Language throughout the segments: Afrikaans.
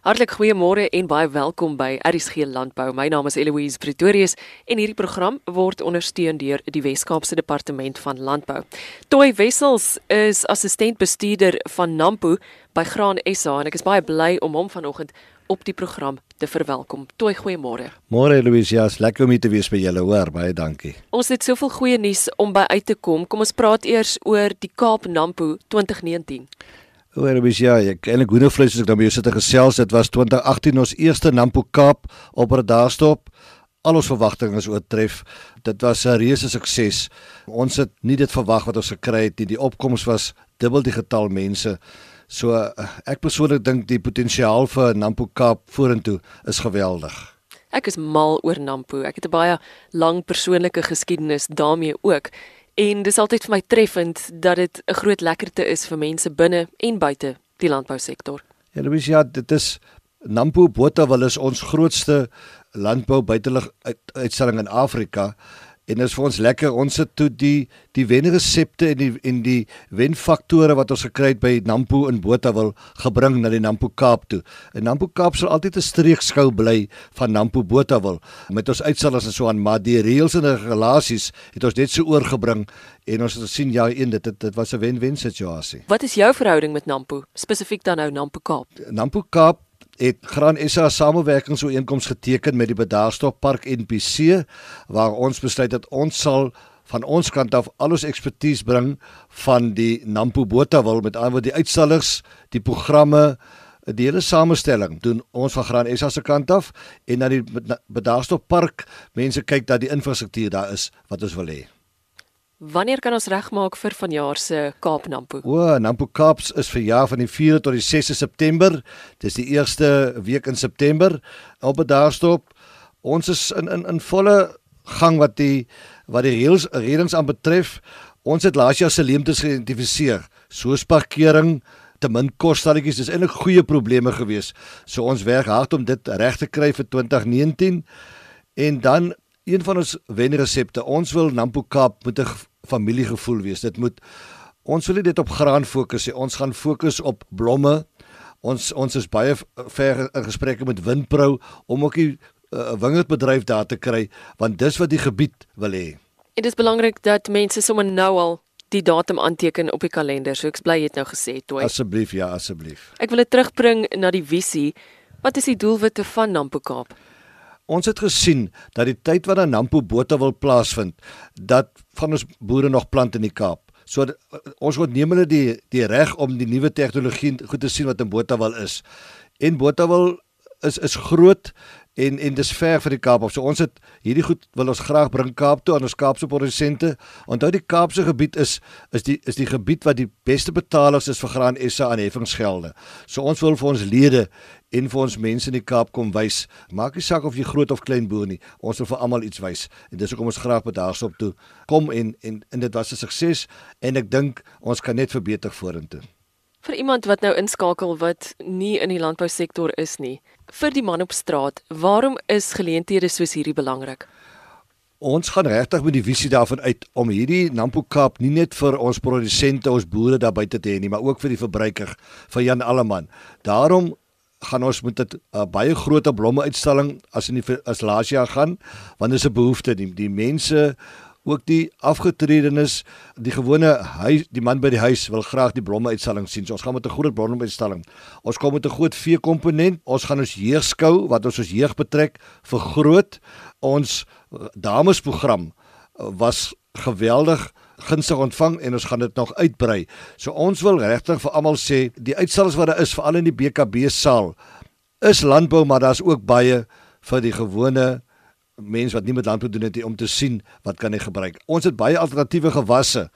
Hartlik goeiemôre en baie welkom by RSG Landbou. My naam is Eloise Pretorius en hierdie program word ondersteun deur die Wes-Kaapse Departement van Landbou. Toy Wessels is assistent bestuurder van Nampo by Graan SA en ek is baie bly om hom vanoggend op die program te verwelkom. Toy, goeiemôre. Môre Eloise, ja, lekker om hier te wees by julle, hoor, baie dankie. Ons het soveel goeie nuus om by uit te kom. Kom ons praat eers oor die Kaap Nampo 2019. Oor wie ja, ek eintlik hoendervleis as ek dan by jou sit en gesels, dit was 2018 ons eerste Nampo Kaap op Radastop. Al ons verwagtinge is oortref. Dit was 'n reuse sukses. Ons het nie dit verwag wat ons gekry het nie. Die opkomste was dubbel die getal mense. So ek persoonlik dink die potensiaal vir Nampo Kaap vorentoe is geweldig. Ek is mal oor Nampo. Ek het 'n baie lang persoonlike geskiedenis daarmee ook. En dis altyd vir my treffend dat dit 'n groot lekkerte is vir mense binne en buite die landbousektor. Ja, Louis, ja, dit is Nampo Botawil is ons grootste landbou buitelug uit, uitstalling in Afrika En dit is vir ons lekker ons het toe die die wenresepte en die en die wenfaktore wat ons gekry het by Nampo in Botawil gebring na die Nampo Kaap toe. En Nampo Kaap sal altyd 'n streekskou bly van Nampo Botawil met ons uitstallers en so aan, maar die reëls en regulasies het ons net so oorgebring en ons het gesien ja, een dit dit, dit was 'n wen-wen situasie. Wat is jou verhouding met Nampo? Spesifiek dan nou Nampo Kaap. Nampo Kaap het Graan SA samewerkingsooreenkoms geteken met die Bedaarstop Park NPC waar ons besluit dat ons sal van ons kant af al ons ekspertise bring van die Nampo Botawil met ander woord die uitstallers, die programme, die hele samestelling doen ons van Graan SA se kant af en na die Bedaarstop Park mense kyk dat die infrastruktuur daar is wat ons wil hê. Wanneer kan ons regmaak vir vanjaar se Kaap Nampo? O, Nampo Kaaps is vir jaar van die 4de tot die 6de September. Dis die eerste week in September 'n daarstop. Ons is in in in volle gang wat die wat die reëls redings aan betref. Ons het laas jaar se leemtes geïdentifiseer, soos parkering, te min kosstalletjies. Dis eintlik goeie probleme gewees. So ons werk hard om dit reg te kry vir 2019. En dan een van ons wenresepte. Ons wil Nampo Kaap met 'n familiegevoel wees. Dit moet ons wil nie dit op graan fokus nie. Ons gaan fokus op blomme. Ons ons is baie ver in gesprekke met Windpro om ook 'n uh, wingerdbedryf daar te kry want dis wat die gebied wil hê. Dit is belangrik dat mense sommer nou al die datum aanteken op die kalender. So ek bly jy het nou gesê, toe. Asseblief, ja, asseblief. Ek wil dit terugbring na die visie. Wat is die doelwitte van Nampo Kaap? Ons het gesien dat die tyd wat aan Nampo bote wil plaasvind, dat van ons boere nog plant in die Kaap. So ons moet neem hulle die die reg om die nuwe tegnologie goed te sien wat in Botawil is. En Botawil is is groot en en dis ver vir die Kaap of so ons het hierdie goed wil ons graag bring Kaap toe aan ons Kaapse produsente. Onthou die Kaapse gebied is is die is die gebied wat die beste betalers is vir graan SA aan heffingsgelde. So ons wil vir ons lede en vir ons mense in die Kaap kom wys. Maak nie saak of jy groot of klein boer nie. Ons wil vir almal iets wys. En dis hoekom ons graag by daarsop toe kom en en en dit was 'n sukses en ek dink ons kan net verbeter vorentoe. Vir iemand wat nou inskakel wat nie in die landbousektor is nie, vir die man op straat, waarom is geleenthede soos hierdie belangrik? Ons gaan regtig met die visie daarvan uit om hierdie Nampo Kaap nie net vir ons produsente, ons boere daar buite te hê nie, maar ook vir die verbruiker, vir Jan Alleman. Daarom gaan ons met 'n uh, baie groot blomme uitstalling as in die as laas jaar gaan, want dis 'n behoefte die, die mense ook die afgetredenes, die gewone huis, die man by die huis wil graag die blomme uitstalling sien. So ons gaan met 'n groot blomme uitstalling. Ons kom met 'n groot vee komponent. Ons gaan ons jeugskou wat ons ons jeug betrek vergroot. Ons eh, damesprogram eh, was geweldig gunstig ontvang en ons gaan dit nog uitbrei. So ons wil regtig vir almal sê, die uitstallings wat daar is veral in die BKB saal is landbou, maar daar's ook baie vir die gewone mense wat nie met landbou doen het om te sien wat kan hy gebruik. Ons het baie alternatiewe gewasse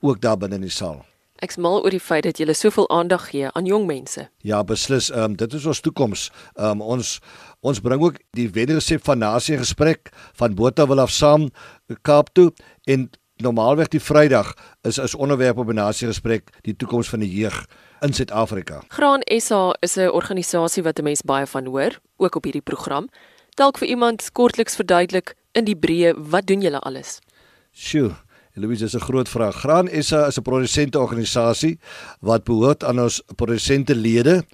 ook daar binne in die saal. Ek smal oor die feit dat jy soveel aandag gee aan jong mense. Ja, beslis. Ehm um, dit is ons toekoms. Ehm um, ons ons bring ook die wenresep van nasie gesprek van Botawil af saam Kaap toe en normaalweg die Vrydag is is onderwerp op 'n nasie gesprek die toekoms van die jeug in Suid-Afrika. Graan SA is 'n organisasie wat 'n mens baie van hoor, ook op hierdie program dalk vir iemand kortliks verduidelik in die breë wat doen julle alles? Sjoe, Louise is 'n groot vraag. Graan SA is 'n produsente organisasie wat behoort aan ons produsente lede.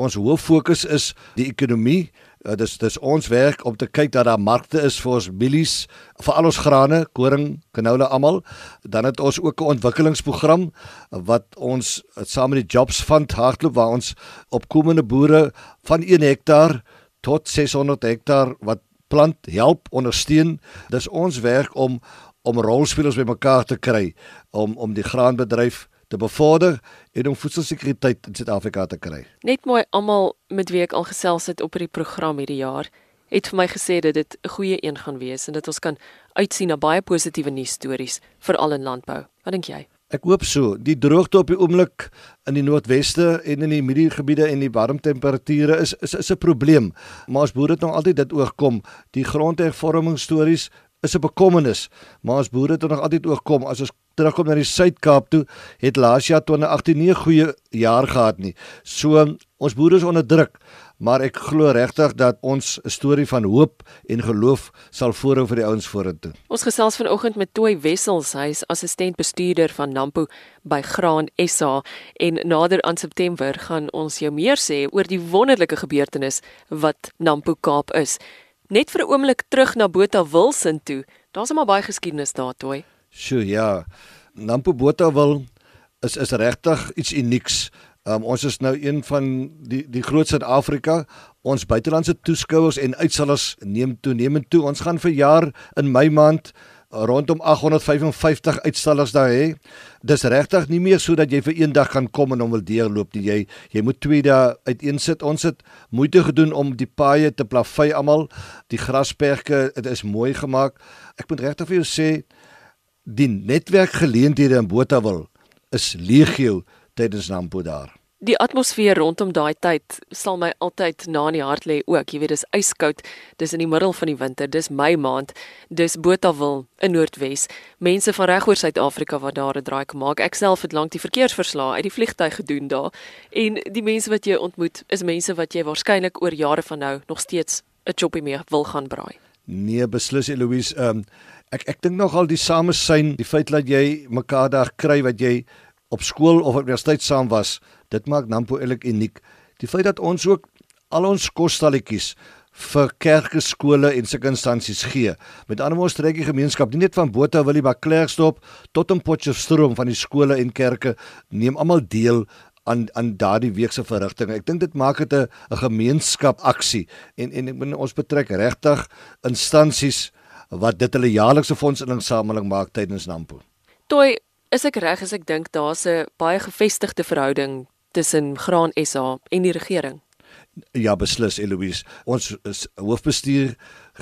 ons hoof fokus is die ekonomie. Uh, dis dis ons werk om te kyk dat daar markte is vir ons mielies, vir al ons grane, koring, canola almal. Dan het ons ook 'n ontwikkelingsprogram wat ons saam met die Jobs Fund hardloop waar ons opkomende boere van 1 hektaar tot 600 hektaar wat plant help ondersteun. Dis ons werk om om rolspelers bymekaar te kry om om die graanbedryf te bevorder en om voedselsekuriteit in Suid-Afrika te kry. Net mooi almal met wie ek al gesels het op hierdie program hierdie jaar het vir my gesê dat dit 'n goeie een gaan wees en dat ons kan uitsien na baie positiewe nuus stories veral in landbou. Wat dink jy? Ek hoop so. Die droogte op die oomblik in die noordweste en in die middelgebiede en die warm temperature is is is 'n probleem. Maar ons boere het nog altyd dit oorkom. Die grondhervorming stories is 'n bekommernis, maar ons boere het nog altyd oorkom. As ons terugkom na die Suid-Kaap toe, het laas jaar 2018 nie 'n goeie jaar gehad nie. So ons boere is onder druk, maar ek glo regtig dat ons 'n storie van hoop en geloof sal voorhou vir die ouens vorentoe. Ons gesels vanoggend met Toy Wessels, hy is assistent bestuurder van Nampo by Graan SA en nader aan September gaan ons jou meer sê oor die wonderlike gebeurtenis wat Nampo Kaap is. Net vir 'n oomblik terug na Botha Wilson toe. Daar's maar baie geskiedenis daar, toe. Sjoe, ja. Nampo Botha Wil is is regtig iets unieks. Um, ons is nou een van die die grootste in Afrika. Ons buitelandse toeskouers en uitsellers neem toenemend toe. Ons gaan vir jaar in Mei maand rondom 855 uitstallers daar hê. Dis regtig nie meer so dat jy vir een dag kan kom en hom wil deurloop nie. Jy jy moet twee dae uiteensit. Ons het moeite gedoen om die paaie te plavei almal. Die grasperke, dit is mooi gemaak. Ek moet regtig vir jou sê die netwerkgeleenthede in Botawil is legio tydens Nampo daar. Die atmosfeer rondom daai tyd sal my altyd na in die hart lê ook. Jy weet dis yskoud, dis in die middel van die winter, dis Mei maand, dis Botawil in Noordwes. Mense van regoor Suid-Afrika wat daar 'n draai kom maak. Ek self het lank die verkeersverslae uit die vliegtuig gedoen daar en die mense wat jy ontmoet is mense wat jy waarskynlik oor jare van nou nog steeds 'n choppie mee wil gaan braai. Nee, beslis Eloise, um, ek ek dink nogal die samesyn, die feit dat jy mekaar daar kry wat jy op skool of universiteit saam was, dit maak Nampo eintlik uniek. Die feit dat ons ook al ons kosstalletjies vir kerke, skole en sulke instansies gee. Met ander woorde streek die gemeenskap nie net van Botawil by Klerksdorp tot in Potchefstroom van die skole en kerke neem almal deel aan aan daardie week se verrigtinge. Ek dink dit maak dit 'n 'n gemeenskap aksie en en ek bedoel ons betrek regtig instansies wat dit hulle jaarlikse fondsinsameling maak tydens Nampo. Toe Is ek reg as ek dink daar's 'n baie gevestigde verhouding tussen Graan SA en die regering? Ja, beslis Eloise. Ons is hoofbestuur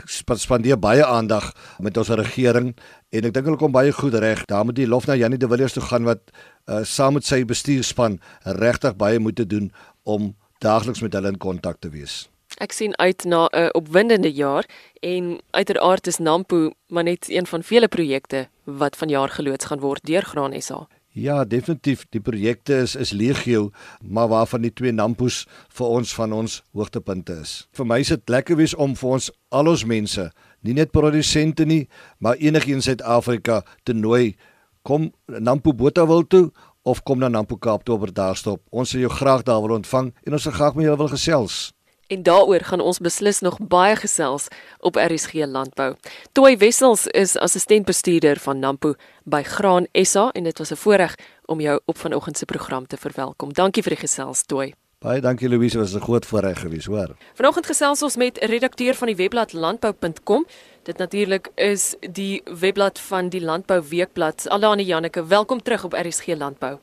spandeer baie aandag met ons regering en ek dink hulle kom baie goed reg. Daar moet die lof na Janie de Villiers toe gaan wat uh, saam met sy bestuurspan regtig baie moet doen om daagliks met hulle in kontak te wees. Ek sien uit na 'n opwindende jaar en uiteraard is Nampo maar net een van vele projekte wat vanjaar geloods gaan word deur Graan SA. Ja, definitief, die projekte is is legio, maar waarvan die twee Nampos vir ons van ons hoogtepunte is. Vir my is dit lekker wees om vir ons al ons mense, nie net produsente nie, maar enigiets in Suid-Afrika te nooi kom Nampo Botawil toe of kom na Nampo Kaap toe oor daar stop. Ons sal jou graag daar wil ontvang en ons sal graag met julle wil gesels. En daaroor gaan ons beslis nog baie gesels op RSG Landbou. Toy Wessels is assistentbestuurder van Nampo by Graan SA en dit was 'n voorreg om jou op vanoggend se program te verwelkom. Dankie vir die gesels, Toy. Baie dankie Louise, dit was 'n groot voorreg gewees, hoor. Vanoggend gesels ons met redakteur van die webblad landbou.com. Dit natuurlik is die webblad van die Landbou Weekblad. Alani Janneke, welkom terug op RSG Landbou.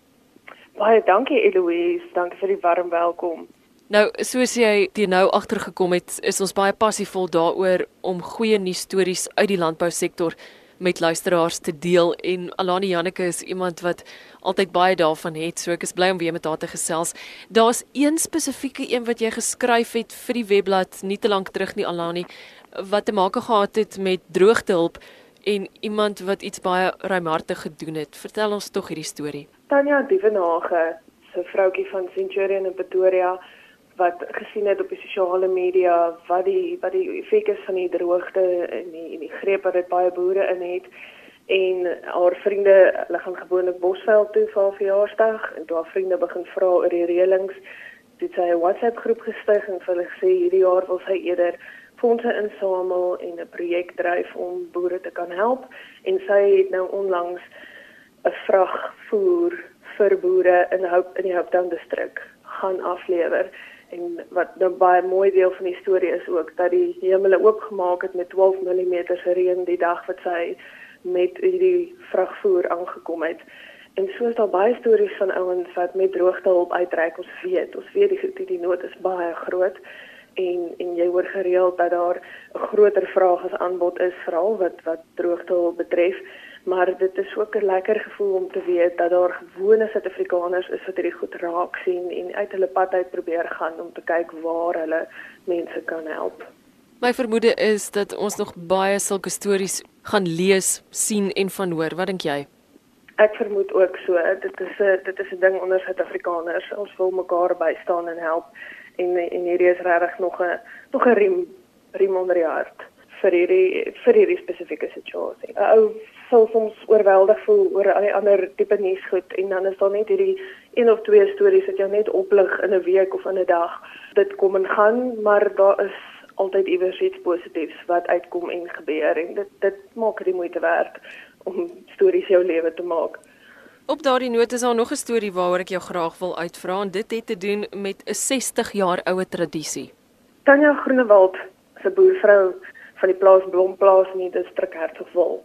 Baie dankie Eloise, dankie vir die warm welkom. Nou, soos jy die nou agtergekom het, is ons baie passievol daaroor om goeie nuus stories uit die landbousektor met luisteraars te deel en Alani Janneke is iemand wat altyd baie daarvan het, so ek is bly om weer met haar te gesels. Daar's een spesifieke een wat jy geskryf het vir die webblad nie te lank terug nie Alani wat te maak gehad het met droogtehulp en iemand wat iets baie ruimhartig gedoen het. Vertel ons tog hierdie storie. Tanya Dievenage, so vroutjie van Centurion in Pretoria wat gesien het op die sosiale media wat die wat die effek is van die droogte en die en die greep wat dit baie boere in het. En haar vriende hulle gaan gewoonlik Bosveld toe vir haar verjaarsdag en haar vriende begin vra oor die reëlings dit sy 'n WhatsApp groep gestig en hulle gesê hierdie jaar wil sy eerder fondse insamel en 'n projek dryf om boere te kan help. En sy het nou onlangs 'n vrag voer vir boere in Hope in die Hope Town distrik gaan aflewer en wat nou baie mooi deel van die storie is ook dat die hemele oopgemaak het met 12 mm reën die dag wat sy met hierdie vragvoer aangekom het. En so is daar baie stories van ouens wat met droogte hulp uitreik. Ons weet, ons weet die die nood is baie groot en en jy hoor gereeld dat daar 'n groter vraag as aanbod is veral wat wat droogte hulp betref. Maar dit is ook 'n lekker gevoel om te weet dat daar gewone Suid-Afrikaners is wat hierdie goed raak sien en uit hulle pad uit probeer gaan om te kyk waar hulle mense kan help. My vermoede is dat ons nog baie sulke stories gaan lees, sien en van hoor. Wat dink jy? Ek vermoed ook so. Dit is 'n dit is 'n ding onder Suid-Afrikaners. Ons wil mekaar bystaan en help en en hierdie is regtig nog 'n nog 'n riem riem onder die hart vir hierdie vir hierdie spesifieke situasie. 'n Ou sou soms oorweldig voel oor al die ander tipe nuus goed en dan is daar net hierdie een of twee stories wat jou net oplig in 'n week of in 'n dag. Dit kom en gaan, maar daar is altyd iewers iets positiefs wat uitkom en gebeur en dit dit maak dit moeite werd om stories jou lewe te maak. Op daardie noot is daar nog 'n storie waaroor ek jou graag wil uitvra en dit het te doen met 'n 60 jaar oue tradisie. Tanya Groenewald, 'n boervrou van die plaas Blomplaas in die distrik Hertogwil.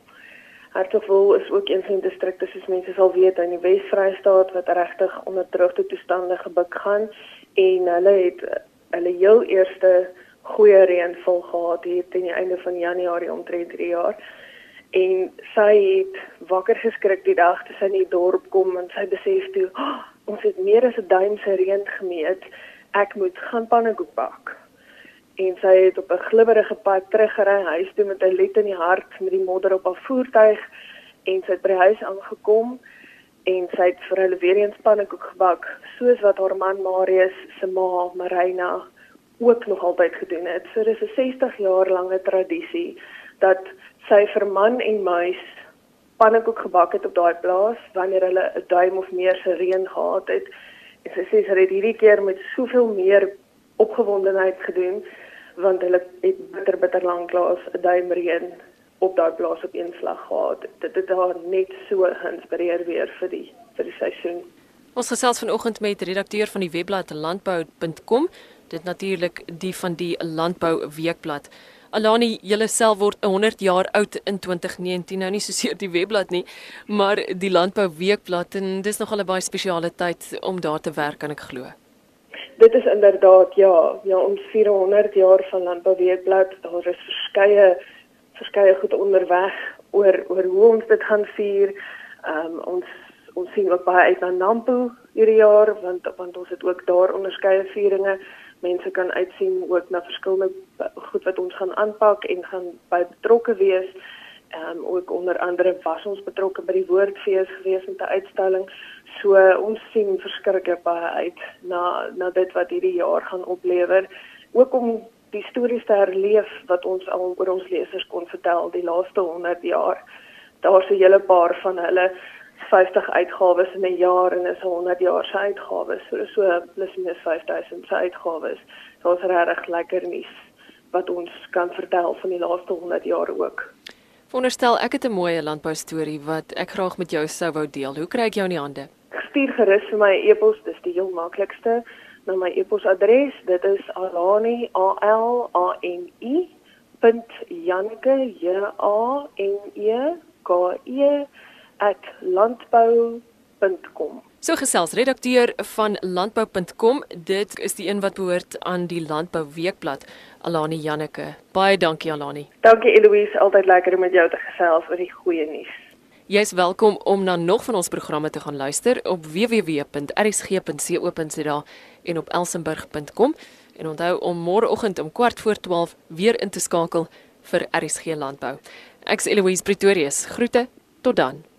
Hertogwil is ook een van die distrikte soos mense sal weet in die Wes-Vrystaat wat regtig onder droogte toestande gebuk gaan en hulle het hulle heel eerste goeie reënval gehad hier teen die einde van Januarie omtrent 3 jaar. En sy het wakker geskrik die dag toe sy in die dorp kom en sy besef toe, oh, ons het meer as 'n duim se reën gemeet. Ek moet gaan pannekoek bak. En sy het op 'n glibberige pad teruggery huis toe met 'n let in die hart met die modder op haar voertuig en sy het by die huis aangekom en sy het vir hulle weer eens pannekoek gebak soos wat haar man Marius se ma Marina ook nog altyd gedoen het. So dis 'n 60 jaar lange tradisie dat sy vir man en muis pannekoek gebak het op daai plaas wanneer hulle 'n duim of meer se reën gehad het. En sy sê sy het hierdie keer met soveel meer opgewondenheid gedoen want hulle het bitter bitter lank laas 'n duim reën op daai plaas op een slag gehad. Dit het haar net so geïnspireer weer vir die vir die seisoen. Ons gesels vanoggend met redakteur van die webblad landbou.com dit natuurlik die van die Landbou Weekblad. Alani, julle self word 100 jaar oud in 2019, nou nie soseer die webblad nie, maar die Landbou Weekblad en dis nog 'n baie spesiale tyd om daar te werk, kan ek glo. Dit is inderdaad ja, ja ons 400 jaar van Landbou Weekblad, daar is verskeie verskeie goed onderweg oor oor hoe ons dit gaan vier. Ehm um, ons ons sien ook baie uit na Nampo hierdie jaar want want ons het ook daar onderskeie vieringe mense kan uitsien ook na verskillende goed wat ons gaan aanpak en gaan by betrokke wees. Ehm um, ook onder andere was ons betrokke by die woordfees gewees met 'n uitstalling. So ons sien verskriklik baie uit na na dit wat hierdie jaar gaan oplewer. Ook om die stories te herleef wat ons al oor ons lesers kon vertel die laaste 100 jaar. Daar's 'n hele paar van hulle 50 uitgawes in 'n jaar en is 100 jaar se uitgawes. So so plus minus 5000 se uitgawes. So is regtig lekker nuus wat ons kan vertel van die laaste 100 jaar ook. Wonderstel, ek het 'n mooi landbou storie wat ek graag met jou sou wou deel. Hoe kry ek jou in die hande? Stuur gerus vir my e-pos, dis die heel maklikste. Nou my e-posadres, dit is alani a l a n i .janke j a n e k e landbou.com. So gesels redakteur van landbou.com. Dit is die een wat behoort aan die Landbou Weekblad, Alani Janneke. Baie dankie Alani. Dankie Eloise, altyd lekker om met jou te gesels oor die goeie nuus. Jy's welkom om na nog van ons programme te gaan luister op www.rsg.co.za en op elsenburg.com en onthou om môreoggend om kwart voor 12 weer in te skakel vir RSG Landbou. Ek's Eloise Pretorius. Groete. Tot dan.